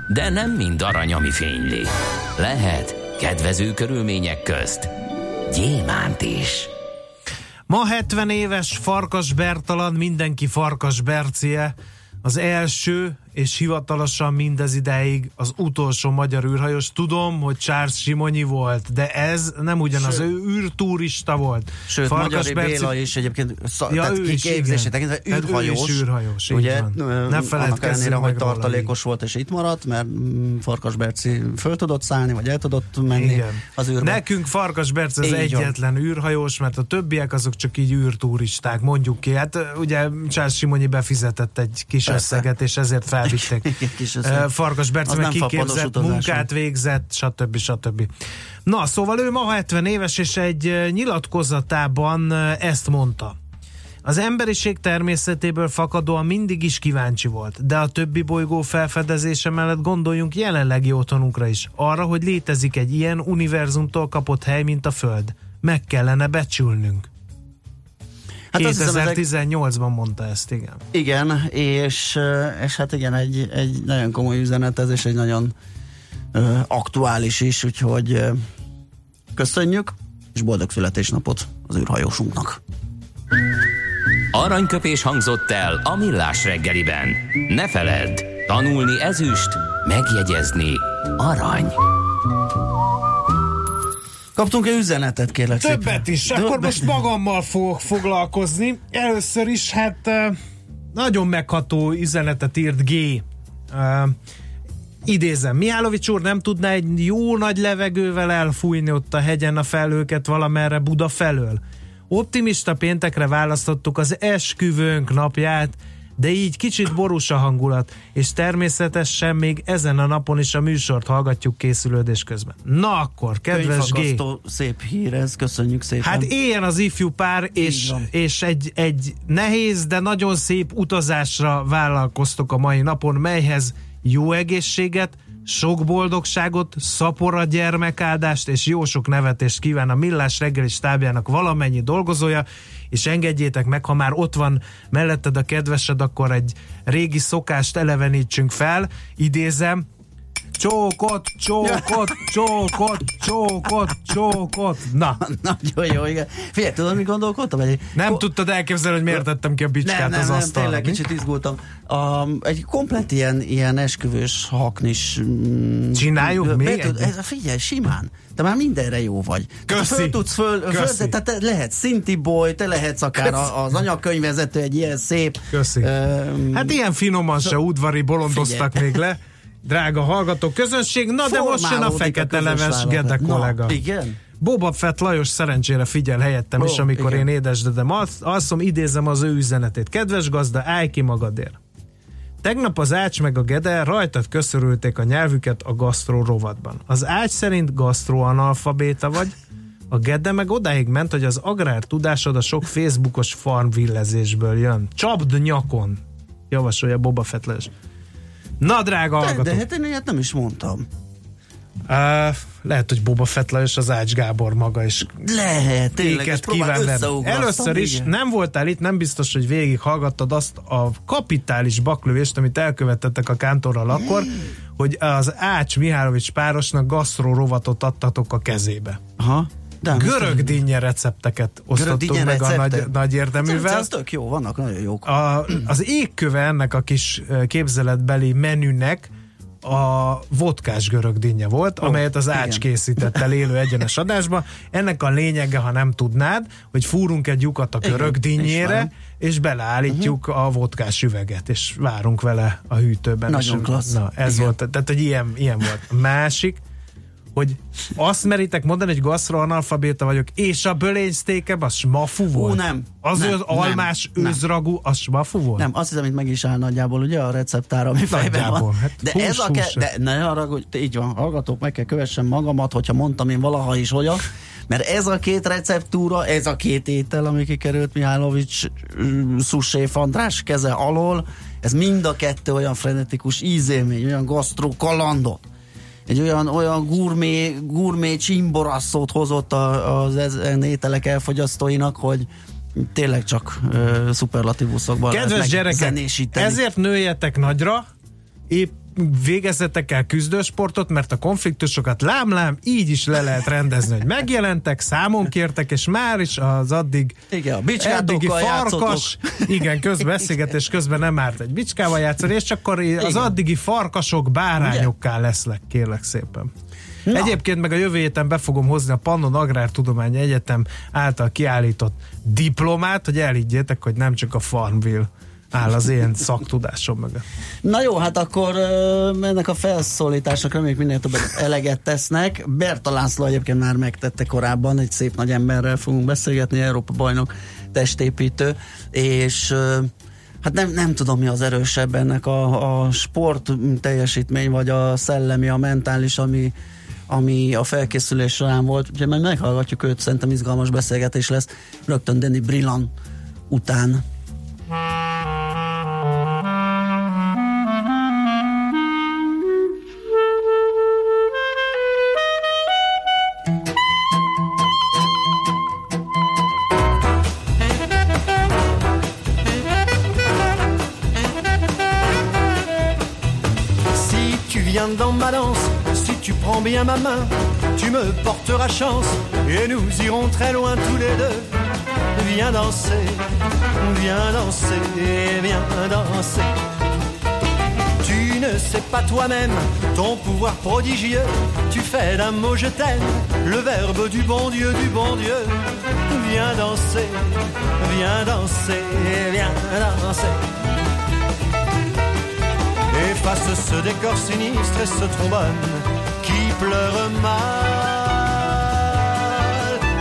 De nem mind arany, ami fényli. Lehet kedvező körülmények közt gyémánt is. Ma 70 éves Farkas Bertalan, mindenki Farkas Bercie, az első és hivatalosan mindez ideig az utolsó magyar űrhajós. Tudom, hogy Charles Simonyi volt, de ez nem ugyanaz, Sőt. ő űrturista volt. Sőt, Magyari Béla is egyébként szak, Ja, tehát ő is, kiképzését igen. tekintve Tehát ő űrhajós. űrhajós, ugye, van. Ne annak ellenére, hogy meg róla tartalékos volt és itt maradt, mert mm, Farkas Berci föl tudott szállni, vagy el tudott menni Igen. az űrbe. Nekünk Farkas Berc az Így van. egyetlen űrhajós, mert a többiek azok csak így űrturisták, mondjuk ki. Hát ugye Charles Simonyi befizetett egy kis Persze. összeget, és ezért felvitték. Ö, Farkas Berc Az meg nem fapados kiképzett munkát végzett, stb. stb. Na, szóval ő ma 70 éves, és egy nyilatkozatában ezt mondta. Az emberiség természetéből fakadóan mindig is kíváncsi volt, de a többi bolygó felfedezése mellett gondoljunk jelenlegi otthonunkra is, arra, hogy létezik egy ilyen univerzumtól kapott hely, mint a Föld. Meg kellene becsülnünk. Hát azt hiszem, ezek- 2018-ban mondta ezt, igen. Igen, és, ö, és hát igen, egy, egy nagyon komoly üzenet ez, és egy nagyon ö, aktuális is, úgyhogy ö, köszönjük, és boldog születésnapot az űrhajósunknak. Aranyköpés hangzott el a millás reggeliben. Ne feledd, tanulni ezüst, megjegyezni arany. Kaptunk egy üzenetet, kérlek Többet szépen. is, akkor Többet. most magammal fogok foglalkozni. Először is, hát nagyon megható üzenetet írt G. Uh, idézem, Mihálovics úr nem tudná egy jó nagy levegővel elfújni ott a hegyen a felőket valamerre Buda felől. Optimista péntekre választottuk az esküvőnk napját, de így kicsit borús a hangulat, és természetesen még ezen a napon is a műsort hallgatjuk készülődés közben. Na akkor, kedves G! Szép hír ez, köszönjük szépen. Hát éljen az ifjú pár, és, és egy, egy nehéz, de nagyon szép utazásra vállalkoztok a mai napon, melyhez jó egészséget, sok boldogságot, szapora gyermekáldást és jó sok nevetést kíván a Millás reggeli stábjának valamennyi dolgozója, és engedjétek meg, ha már ott van melletted a kedvesed, akkor egy régi szokást elevenítsünk fel, idézem, csókot, csókot, csókot, csókot, csókot. Na, Nagyon jó, igen. Figyelj, tudod, mi gondolkodtam? Egy, nem tudtad elképzelni, hogy miért tettem ki a bicskát nem, nem, az nem, asztalra. tényleg mi? kicsit izgultam. A, egy komplet ilyen, ilyen esküvős haknis... Mm, Csináljuk be még tud- ez, Figyelj, simán. Te már mindenre jó vagy. Köszi. Föl tudsz föl, föl Köszi. de, tehát te lehet szinti boy, te lehetsz akár a, az anyagkönyvvezető egy ilyen szép... Köszi. Um, Hát ilyen finoman se udvari bolondoztak Figyelj. még le. Drága hallgató közönség, na de most jön a fekete leves. Gede Na, kollega. igen? Boba Fett Lajos szerencsére figyel helyettem Ó, is, amikor igen. én édesdedem alsz- alszom, idézem az ő üzenetét. Kedves gazda, állj ki magadért. Tegnap az Ács meg a Gede rajtad köszörülték a nyelvüket a gasztró rovatban. Az Ács szerint gasztroanalfabéta vagy, a Gede meg odáig ment, hogy az agrár tudásod a sok Facebookos farmvillezésből jön. Csapd nyakon, javasolja Boba Fett Lajos. Na, drága De, de hát én ilyet nem is mondtam. Uh, lehet, hogy Boba Fett Lajos az Ács Gábor maga is Lehet, tényleg, és kíván Először is igen. nem voltál itt, nem biztos, hogy végig hallgattad azt a kapitális baklövést, amit elkövettettek a kántorral akkor, hogy az Ács Mihálovics párosnak gasztró rovatot adtatok a kezébe. Aha. De nem, Görög dinnye recepteket osztottunk meg a receptek? nagy, nagy érdeművel. Ez tök jó, vannak nagyon jók. A, az égköve ennek a kis képzeletbeli menünek a vodkás görög dinnye volt, amelyet az Ács igen. készített el élő egyenes adásba. Ennek a lényege, ha nem tudnád, hogy fúrunk egy lyukat a görög dinnyére, és beleállítjuk a vodkás üveget, és várunk vele a hűtőben. Nagyon És- klassz. Na, ez Igen. volt, tehát hogy ilyen, ilyen volt. Másik, hogy azt meritek mondani, hogy gasztroanalfabéta vagyok, és a bölénysztékem az smafu volt? nem. Az Nem, az almás nem, nem. őzragú, az smafu volt? Nem, azt hiszem, itt meg is áll nagyjából, ugye a receptára, ami fejben van. hát de hús, ez a ke- de ne arra, hogy így van, hallgatók, meg kell kövessem magamat, hogyha mondtam én valaha is hogyan, mert ez a két receptúra, ez a két étel, ami kikerült Mihálovics mm, szuséf András keze alól, ez mind a kettő olyan frenetikus ízélmény, olyan gasztró kalandot, egy olyan, olyan gurmé, gurmé csimborasszót hozott a, az ezen ételek elfogyasztóinak, hogy tényleg csak ö, szuperlatívuszokban Kedves gyerekek, ezért nőjetek nagyra, épp végezzetek el küzdősportot, mert a konfliktusokat lám-lám így is le lehet rendezni, hogy megjelentek, számon kértek, és már is az addig Igen, a eddigi farkas, igen, közbeszélgetés közben nem árt egy bicskával játszani, és akkor az Igen. addigi farkasok bárányokká lesznek, kérlek szépen. Na. Egyébként meg a jövő héten be fogom hozni a Pannon Agrártudományi Egyetem által kiállított diplomát, hogy elhiggyétek, hogy nem csak a Farmville áll az én szaktudásom mögött. Na jó, hát akkor ennek a felszólításnak reméljük minél többet eleget tesznek. Berta László egyébként már megtette korábban, egy szép nagy emberrel fogunk beszélgetni, Európa bajnok testépítő, és hát nem, nem tudom mi az erősebb ennek a, a sport teljesítmény, vagy a szellemi, a mentális, ami, ami a felkészülés során volt. Ugye majd meghallgatjuk őt, szerintem izgalmas beszélgetés lesz. Rögtön Danny Brillan után. Ma main, tu me porteras chance et nous irons très loin tous les deux. Viens danser, viens danser, viens danser. Tu ne sais pas toi-même ton pouvoir prodigieux. Tu fais d'un mot je t'aime le verbe du bon Dieu, du bon Dieu. Viens danser, viens danser, viens danser. Efface ce décor sinistre et ce trombone pleure mal.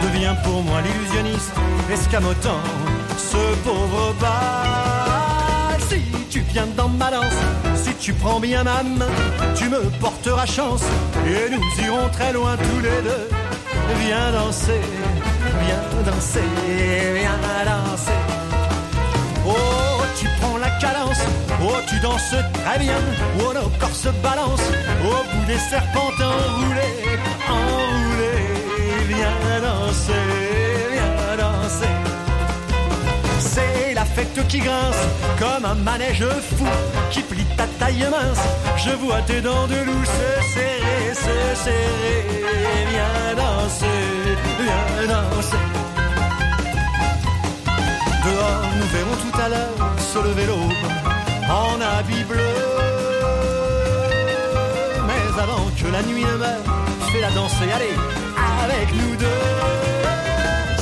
Deviens pour moi l'illusionniste, escamotant ce pauvre bal. Si tu viens dans ma danse, si tu prends bien ma main, tu me porteras chance et nous irons très loin tous les deux. Viens danser, viens danser, viens danser. Oh, tu prends la Oh, tu danses très bien. Oh, nos corps se balancent. Au bout des serpents enroulés, enroulés. Viens danser, viens danser. C'est la fête qui grince comme un manège fou qui plie ta taille mince. Je vois tes dents de loup se serrer, se serrer. Viens danser, viens danser. Dehors, nous verrons tout à l'heure lever l'aube en habit bleu. Mais avant que la nuit ne meure, fais la danse et allez avec nous deux.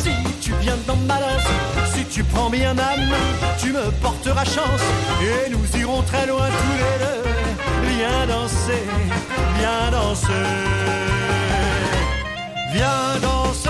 Si tu viens dans ma danse, si tu prends bien ma main, tu me porteras chance et nous irons très loin tous les deux. Viens danser, viens danser, viens danser.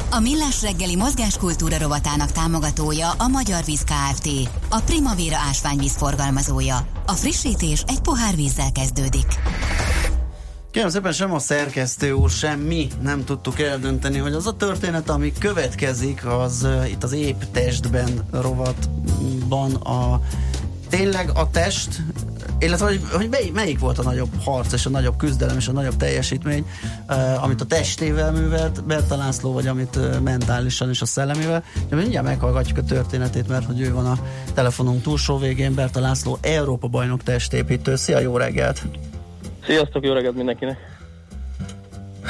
A Millás reggeli mozgáskultúra rovatának támogatója a Magyar Víz Kft. A Primavera ásványvíz forgalmazója. A frissítés egy pohár vízzel kezdődik. Kérem szépen sem a szerkesztő úr, sem mi nem tudtuk eldönteni, hogy az a történet, ami következik, az uh, itt az épp testben rovatban a tényleg a test, illetve hogy, hogy mely, melyik volt a nagyobb harc és a nagyobb küzdelem és a nagyobb teljesítmény, uh, amit a testével művelt Berta László, vagy amit uh, mentálisan és a szellemével. De mindjárt meghallgatjuk a történetét, mert hogy ő van a telefonunk túlsó végén, Berta László, Európa bajnok testépítő. Szia, jó reggelt! Sziasztok, jó reggelt mindenkinek!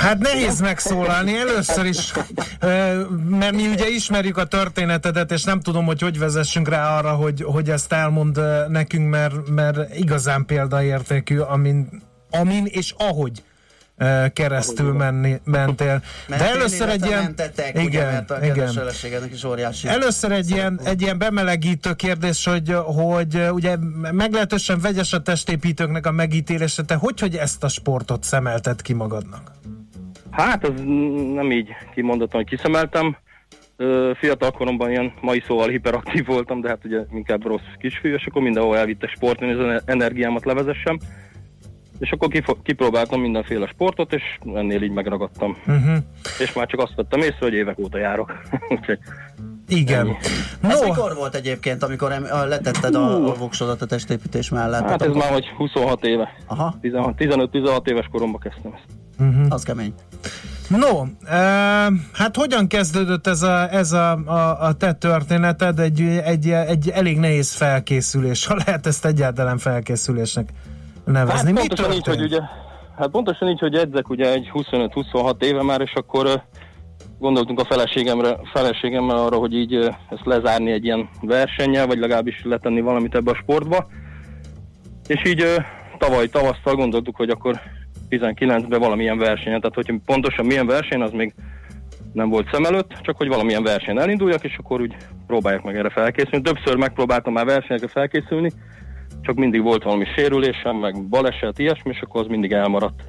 Hát nehéz megszólalni először is, mert mi ugye ismerjük a történetedet, és nem tudom, hogy hogy vezessünk rá arra, hogy, hogy ezt elmond nekünk, mert, mert igazán példaértékű, amin, amin és ahogy keresztül menni, mentél. Mert De először egy ilyen... mentetek, igen, ugye, mert a kedves feleségednek is óriási. Először egy ilyen, egy ilyen bemelegítő kérdés, hogy, hogy ugye meglehetősen vegyes a testépítőknek a megítélése. Te hogy, hogy ezt a sportot szemelted ki magadnak? Hát, ez nem így kimondottan, hogy kiszemeltem. Fiatal koromban ilyen mai szóval hiperaktív voltam, de hát ugye inkább rossz kisfiú, és akkor mindenhol elvitte sportni, hogy az energiámat levezessem. És akkor kifo- kipróbáltam mindenféle sportot, és ennél így megragadtam. Uh-huh. És már csak azt vettem észre, hogy évek óta járok. Úgyhogy Igen. Ez mikor volt egyébként, amikor em- letetted a, a voksodat a testépítés mellett? hát ez akkor- már vagy 26 éve. Aha. 16 15-16 éves koromban kezdtem ezt. Uh-huh. Az kemény. No, e, hát hogyan kezdődött ez a, ez a, a, a te történeted? Egy, egy, egy elég nehéz felkészülés, ha lehet ezt egyáltalán felkészülésnek nevezni. Hát Mi pontosan így, történt? hogy ugye, hát pontosan így, hogy edzek ugye egy 25-26 éve már, és akkor gondoltunk a feleségemre, feleségemmel arra, hogy így ezt lezárni egy ilyen versennyel, vagy legalábbis letenni valamit ebbe a sportba. És így tavaly tavasszal gondoltuk, hogy akkor 19-ben valamilyen versenyen, tehát hogy pontosan milyen verseny, az még nem volt szem előtt, csak hogy valamilyen versenyen elinduljak, és akkor úgy próbálják meg erre felkészülni. Többször megpróbáltam már versenyekre felkészülni, csak mindig volt valami sérülésem, meg baleset, ilyesmi, és akkor az mindig elmaradt.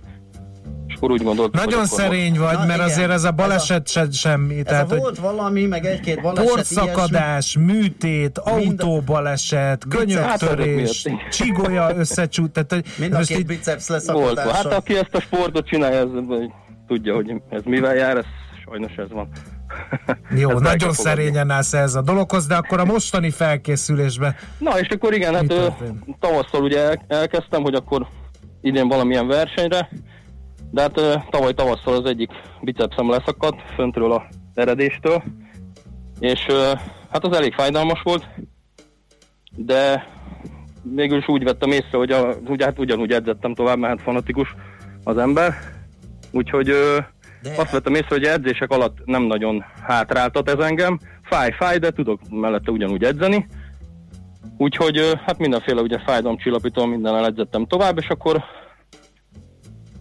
Akkor úgy gondoltam, Nagyon hogy akkor szerény vagy, Na, mert igen. azért ez a baleset se semmi. Ez Tehát, a volt valami, meg egy-két baleset, porszakadás, műtét, autóbaleset, könyöktörés, Hát, csigolya összecsút. Tehát, Mind a most két így, biceps Volt. leszakadása. Hát aki ezt a sportot csinálja, ez, tudja, hogy ez mivel jár, ez sajnos ez van. jó, kell nagyon szerényen állsz ez a dologhoz, de akkor a mostani felkészülésben Na, és akkor igen, hát történt? tavasszal ugye el, elkezdtem, hogy akkor idén valamilyen versenyre, de hát tavaly tavasszal az egyik bicepszem leszakadt föntről a eredéstől, és hát az elég fájdalmas volt, de végül is úgy vettem észre, hogy a, ugye, hát ugyanúgy edzettem tovább, mert hát fanatikus az ember, úgyhogy De- azt vettem észre, hogy edzések alatt nem nagyon hátráltat ez engem, fáj, fáj, de tudok mellette ugyanúgy edzeni, Úgyhogy hát mindenféle ugye fájdalomcsillapító mindennel edzettem tovább, és akkor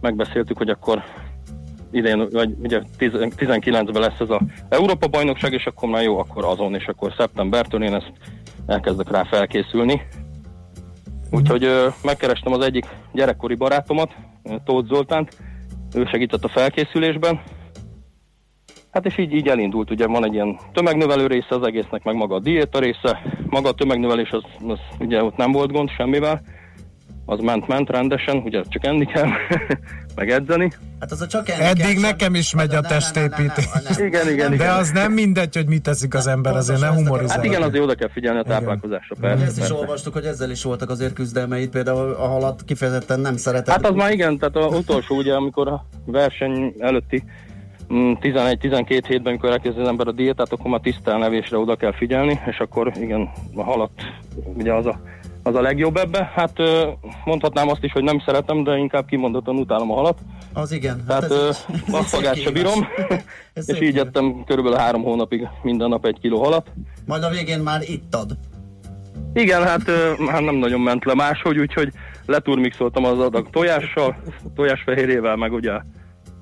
megbeszéltük, hogy akkor idén, vagy ugye 10 19-ben lesz ez a Európa bajnokság, és akkor már jó, akkor azon, és akkor szeptembertől én ezt elkezdek rá felkészülni. Úgyhogy ö, megkerestem az egyik gyerekkori barátomat, Tóth Zoltánt, ő segített a felkészülésben, Hát és így, így elindult, ugye van egy ilyen tömegnövelő része az egésznek, meg maga a diéta része. Maga a tömegnövelés, az, az ugye ott nem volt gond semmivel. Az ment-ment rendesen, ugye csak enni kell, meg edzeni. Hát az a csak enni eddig kell, nekem is megy a testépítés. Igen, igen, De igen. az nem mindegy, hogy mit teszik az ember, azért ne Pontosan ezt humorizálj. Hát igen, azért oda kell figyelni a táplálkozásra, persze. Ezt is persze. olvastuk, hogy ezzel is voltak azért küzdelmeid, például a halat kifejezetten nem szeretett. Hát az már igen, tehát az utolsó ugye, amikor a verseny előtti mm, 11-12 hétben, amikor elkezd az ember a diétát, akkor már tisztelnevésre oda kell figyelni, és akkor igen, a halat ugye az a, az a legjobb ebbe. Hát mondhatnám azt is, hogy nem szeretem, de inkább kimondottan utálom a halat. Az igen. Tehát egy vakfagát szép se bírom, és így kihívás. ettem körülbelül három hónapig minden nap egy kiló halat. Majd a végén már ittad. Igen, hát hát nem nagyon ment le máshogy, úgyhogy leturmixoltam az adag tojással, tojásfehérjével, meg ugye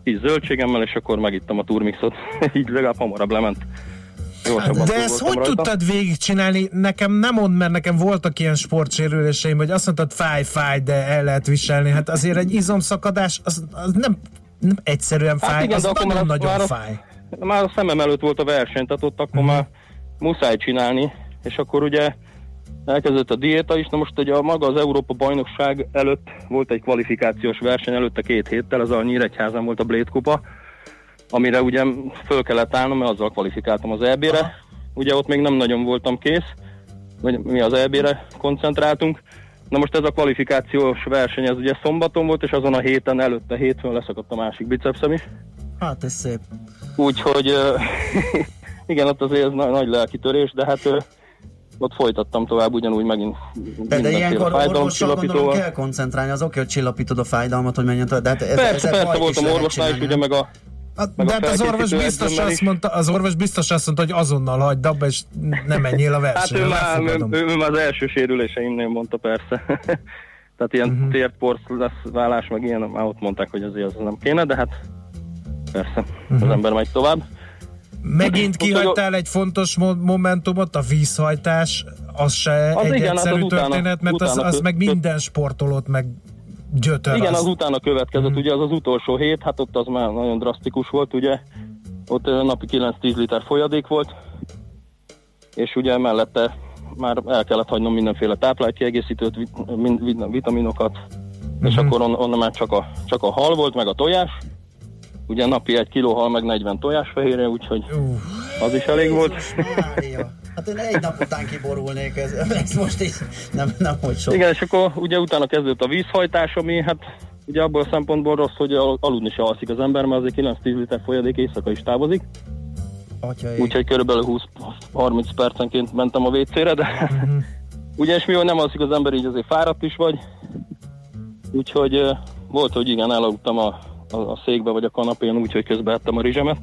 kis zöldségemmel, és akkor megittam a turmixot. Így legalább hamarabb lement. Gyorsabban De ezt hogy rajta. tudtad végigcsinálni? Nekem nem mond, mert nekem voltak ilyen sportsérüléseim, hogy azt mondtad fáj, fáj, de el lehet viselni. Hát azért egy izomszakadás, az, az nem, nem egyszerűen fáj, Hát igen, az akkor nagyon fáj. Már a szemem előtt volt a verseny, tehát ott akkor Mhm. már muszáj csinálni, és akkor ugye elkezdett a diéta is, na most ugye a maga az Európa bajnokság előtt volt egy kvalifikációs verseny előtte két héttel, az a Nyíregyházan volt a Blade Kupa, amire ugye föl kellett állnom, mert azzal kvalifikáltam az EB-re. Ugye ott még nem nagyon voltam kész, vagy mi az EB-re koncentráltunk. Na most ez a kvalifikációs verseny, ez ugye szombaton volt, és azon a héten előtte hétfőn leszakadt a másik bicepszem is. Hát ez szép. Úgyhogy igen, ott azért ez nagy, lelkitörés, de hát ott folytattam tovább ugyanúgy megint De, de ilyenkor orvossal gondolom kell koncentrálni, az oké, hogy csillapítod a fájdalmat, hogy menjen tovább, de hát ez, Persze, ezzel persze, voltam orvosnál csinálni, ugye meg a A, de a hát az orvos biztos azt mondta, az orvos biztos azt mondta, hogy azonnal hagyd abba, és ne menjél a Hát versenyre. ő már, ő, ő, már az első sérüléseimnél mondta persze. Tehát ilyen Mhm. uh-huh. térporsz lesz válás, meg ilyen, már ott mondták, hogy azért az nem kéne, de hát persze, Mhm. uh-huh. az ember megy tovább. Megint kihagytál egy fontos mo- momentumot, a vízhajtás, az se Az egy igen, hát az egyszerű utána- történet, mert az, utána az kö- meg minden sportolót meg gyötör. Igen, az. az utána következett, ugye az az utolsó hét, hát ott az már nagyon drasztikus volt, ugye, ott napi 9-10 liter folyadék volt, és ugye mellette már el kellett hagynom mindenféle vit- vitaminokat, és akkor on, onnan már csak a, csak a hal volt, meg a tojás, ugye napi egy kiló hal, meg 40 tojásfehérje, úgyhogy az is elég volt. Hát én egy nap után kiborulnék, ez, ez most így nem, nem hogy sok. Igen, és akkor ugye utána kezdődött a vízhajtás, ami hát ugye abból a szempontból rossz, hogy al- aludni se alszik az ember, mert azért 9-10 liter folyadék éjszaka is távozik. Úgyhogy körülbelül 20-30 percenként mentem a WC-re, de ugye és mivel nem alszik az ember, így azért fáradt is vagy. Úgyhogy volt, hogy igen, elaludtam a, a, a székbe vagy a kanapén, úgyhogy közben ettem a rizsemet.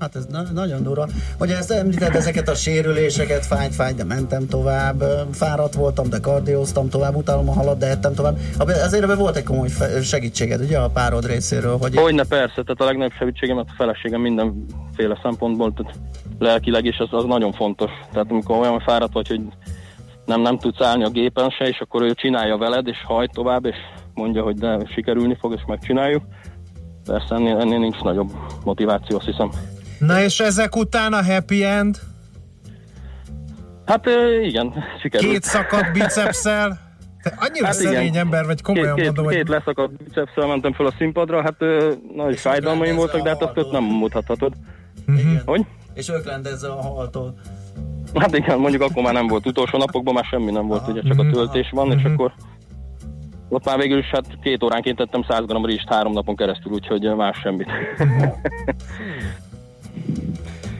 Hát ez na- nagyon durva. Ugye ezt említed ezeket a sérüléseket, fájt, fájt, de mentem tovább, fáradt voltam, de kardióztam tovább, utálom a halat, de ettem tovább. Azért ebben volt egy komoly segítséged, ugye a párod részéről, hogy Hogyne persze, tehát a legnagyobb segítségemet a feleségem mindenféle szempontból, tehát lelkileg is az, az nagyon fontos. Tehát amikor olyan fáradt vagy, hogy nem, nem tudsz állni a gépen se, és akkor ő csinálja veled, és hajt tovább, és mondja, hogy de sikerülni fog, és megcsináljuk. Persze ennél, ennél nincs nagyobb motiváció, azt hiszem. Na és ezek után a happy end? Hát igen, sikerült. Két szakadt bicepszel? Te annyira Hát igen. szerény ember vagy, komolyan két, két, mondom, hogy két leszakadt bicepsszel mentem fel a színpadra, hát ö, nagy fájdalmaim voltak, de hát azt ott nem mutathatod. Mhm. Hogy? és ők rendezze a haltól. Hát igen, mondjuk akkor már nem volt utolsó napokban, már semmi nem volt, ugye csak a töltés van, és akkor ott már végül is hát két óránként tettem 100 g rizst három napon keresztül, úgyhogy más semmit.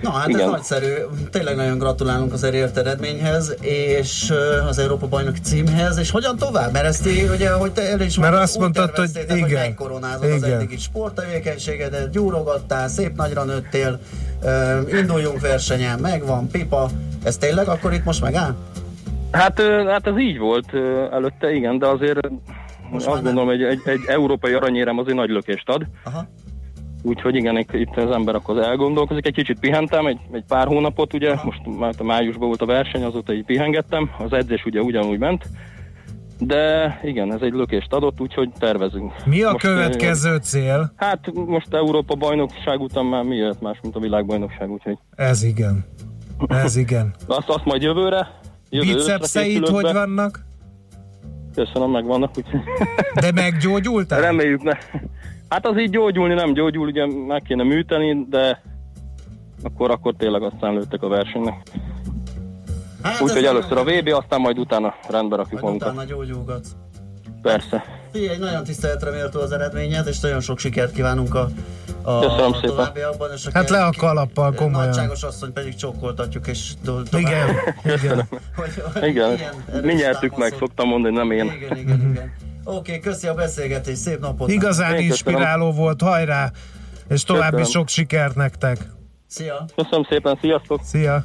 Na hát ez Igen. nagyszerű, tényleg nagyon gratulálunk az elért eredményhez, és az Európa bajnoki címhez, és hogyan tovább? Mert ezt így, ugye, hogy te el is Mert azt mondtad, hogy terveztétek, hogy igen. megkoronázod az Igen. eddigi sporttevékenységedet, gyúrogattál, szép nagyra nőttél, ö, induljunk versenyen, megvan, pipa, ez tényleg akkor itt most megáll? Hát, hát ez így volt előtte, igen, de azért Most azt gondolom, hogy egy, egy európai aranyérem azért nagy lökést ad. Aha. Úgyhogy igen, itt- az ember akkor elgondolkozik. Egy kicsit pihentem, egy, egy pár hónapot, ugye, most már a májusban volt a verseny, azóta így pihengettem. Az edzés ugye ugyanúgy ment. De igen, ez egy lökést adott, úgyhogy tervezünk. Mi a Most, következő cél? Hát most Európa bajnokság után már mi jöhet más, mint a világbajnokság, úgyhogy Ez igen. Ez igen. azt, azt majd jövőre. jövő őszre Bicepszeid hogy be. vannak? Köszönöm, megvannak, úgyhogy De meggyógyultál? reméljük ne. Hát az így gyógyulni nem gyógyul, ugye meg kéne műteni, de akkor, akkor tényleg aztán lőttek a versenynek. Hát Úgyhogy először a VB, aztán majd utána rendbe rakjuk Majd magunkat. utána gyógyulgatsz. Persze. Figyelj, nagyon tiszteletre méltó az eredményed, és nagyon sok sikert kívánunk a, a Köszönöm szépen. továbbiakban. És Hát le a kalappal, komolyan. Nagyságos asszony pedig csókoltatjuk, és tovább. Igen, igen. Hogy- hogy Igen, mi nyertük meg, szoktam mondani, nem én. Igen, igen, igen. Oké, köszi a beszélgetést, szép napot. Igazán Én köszönöm. inspiráló volt, hajrá! És további Köszönöm. sok sikert nektek! Szia! Köszönöm szépen, sziasztok! Szia!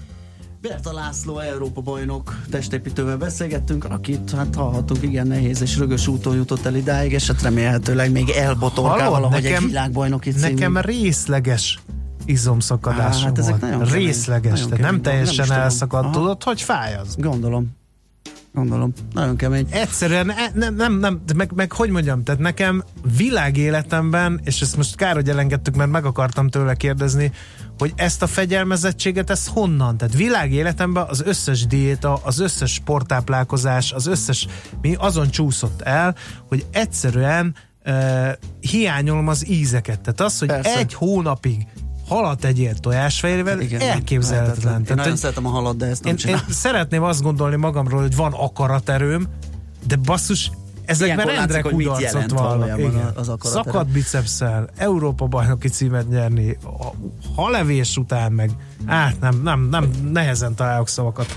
Berta László, Európa bajnok testépítővel beszélgettünk, akit hát hallhattuk, igen nehéz és rögös úton jutott el idáig, és hát remélhetőleg még elbotorkál valahogy egy világbajnoki cím. Nekem részleges izomszakadásom Á, hát ezek volt. nagyon kemény, részleges, nagyon tehát nem kemény nem teljesen tudom. elszakadt. Tudod, hogy fáj az? Gondolom. Gondolom. Nagyon kemény. Egyszerűen e- nem, nem, nem meg, meg hogy mondjam, tehát nekem világéletemben, és ezt most kár, hogy elengedtük, mert meg akartam tőle kérdezni, hogy ezt a fegyelmezettséget, ezt honnan? Tehát világéletemben az összes diéta, az összes sporttáplálkozás, az összes, mi azon csúszott el, hogy egyszerűen uh, hiányolom az ízeket. Tehát az, hogy Persze. egy hónapig halat egyél tojásfehérvel, Igen, elképzelhetetlen. lehetetlen. Én Tehát, nagyon szeretem a halat, de ezt nem én, én szeretném azt gondolni magamról, hogy van akaraterőm, de basszus, ezekben Ilyenkor rendre hogy mit kudarcot valójában Igen. az. Szakadt bicepszel, Európa bajnoki címet nyerni, a halevés után meg, át nem, nem, nem, nehezen találok szavakat.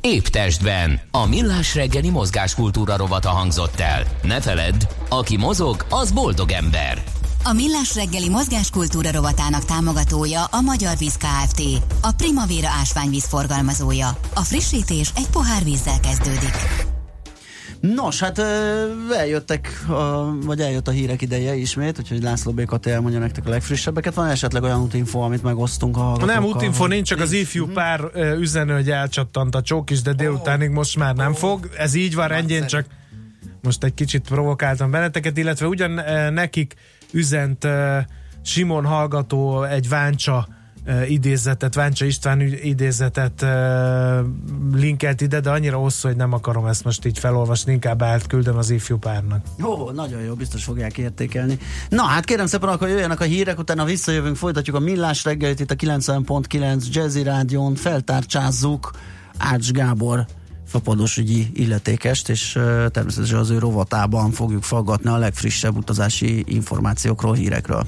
Épp testben. A millás reggeli mozgáskultúra rovata hangzott el. Ne feledd, aki mozog, az boldog ember. A Millás reggeli mozgáskultúra rovatának támogatója a Magyar Víz Kft. A Primavera ásványvíz forgalmazója. A frissítés egy pohár vízzel kezdődik. Nos, hát eljöttek, a, vagy eljött a hírek ideje ismét, úgyhogy László Békat elmondja nektek a legfrissebbeket. Van esetleg olyan útinfo, amit megosztunk a hallgatókkal? Nem, útinfo nincs, csak az ifjú pár ö, üzenő, hogy elcsattant a csók is, de délutánig most már nem fog. Ez így van rendjén, csak most egy kicsit provokáltam benneteket, illetve ugyan nekik üzent Simon hallgató egy Váncsa idézetet, Váncsa István idézetet linkelt ide, de annyira hosszú, hogy nem akarom ezt most így felolvasni, inkább átküldöm az ifjú párnak. Ó, nagyon jó, biztos fogják értékelni. Na, hát kérem szépen, akkor jöjjenek a hírek, utána visszajövünk, folytatjuk a millás reggelit itt a 90.9 Jazzy Rádión, feltárcsázzuk Ács Gábor fapadosügyi illetékest, és természetesen az ő rovatában fogjuk faggatni a legfrissebb utazási információkról, hírekről.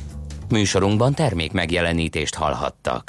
Műsorunkban termék megjelenítést hallhattak.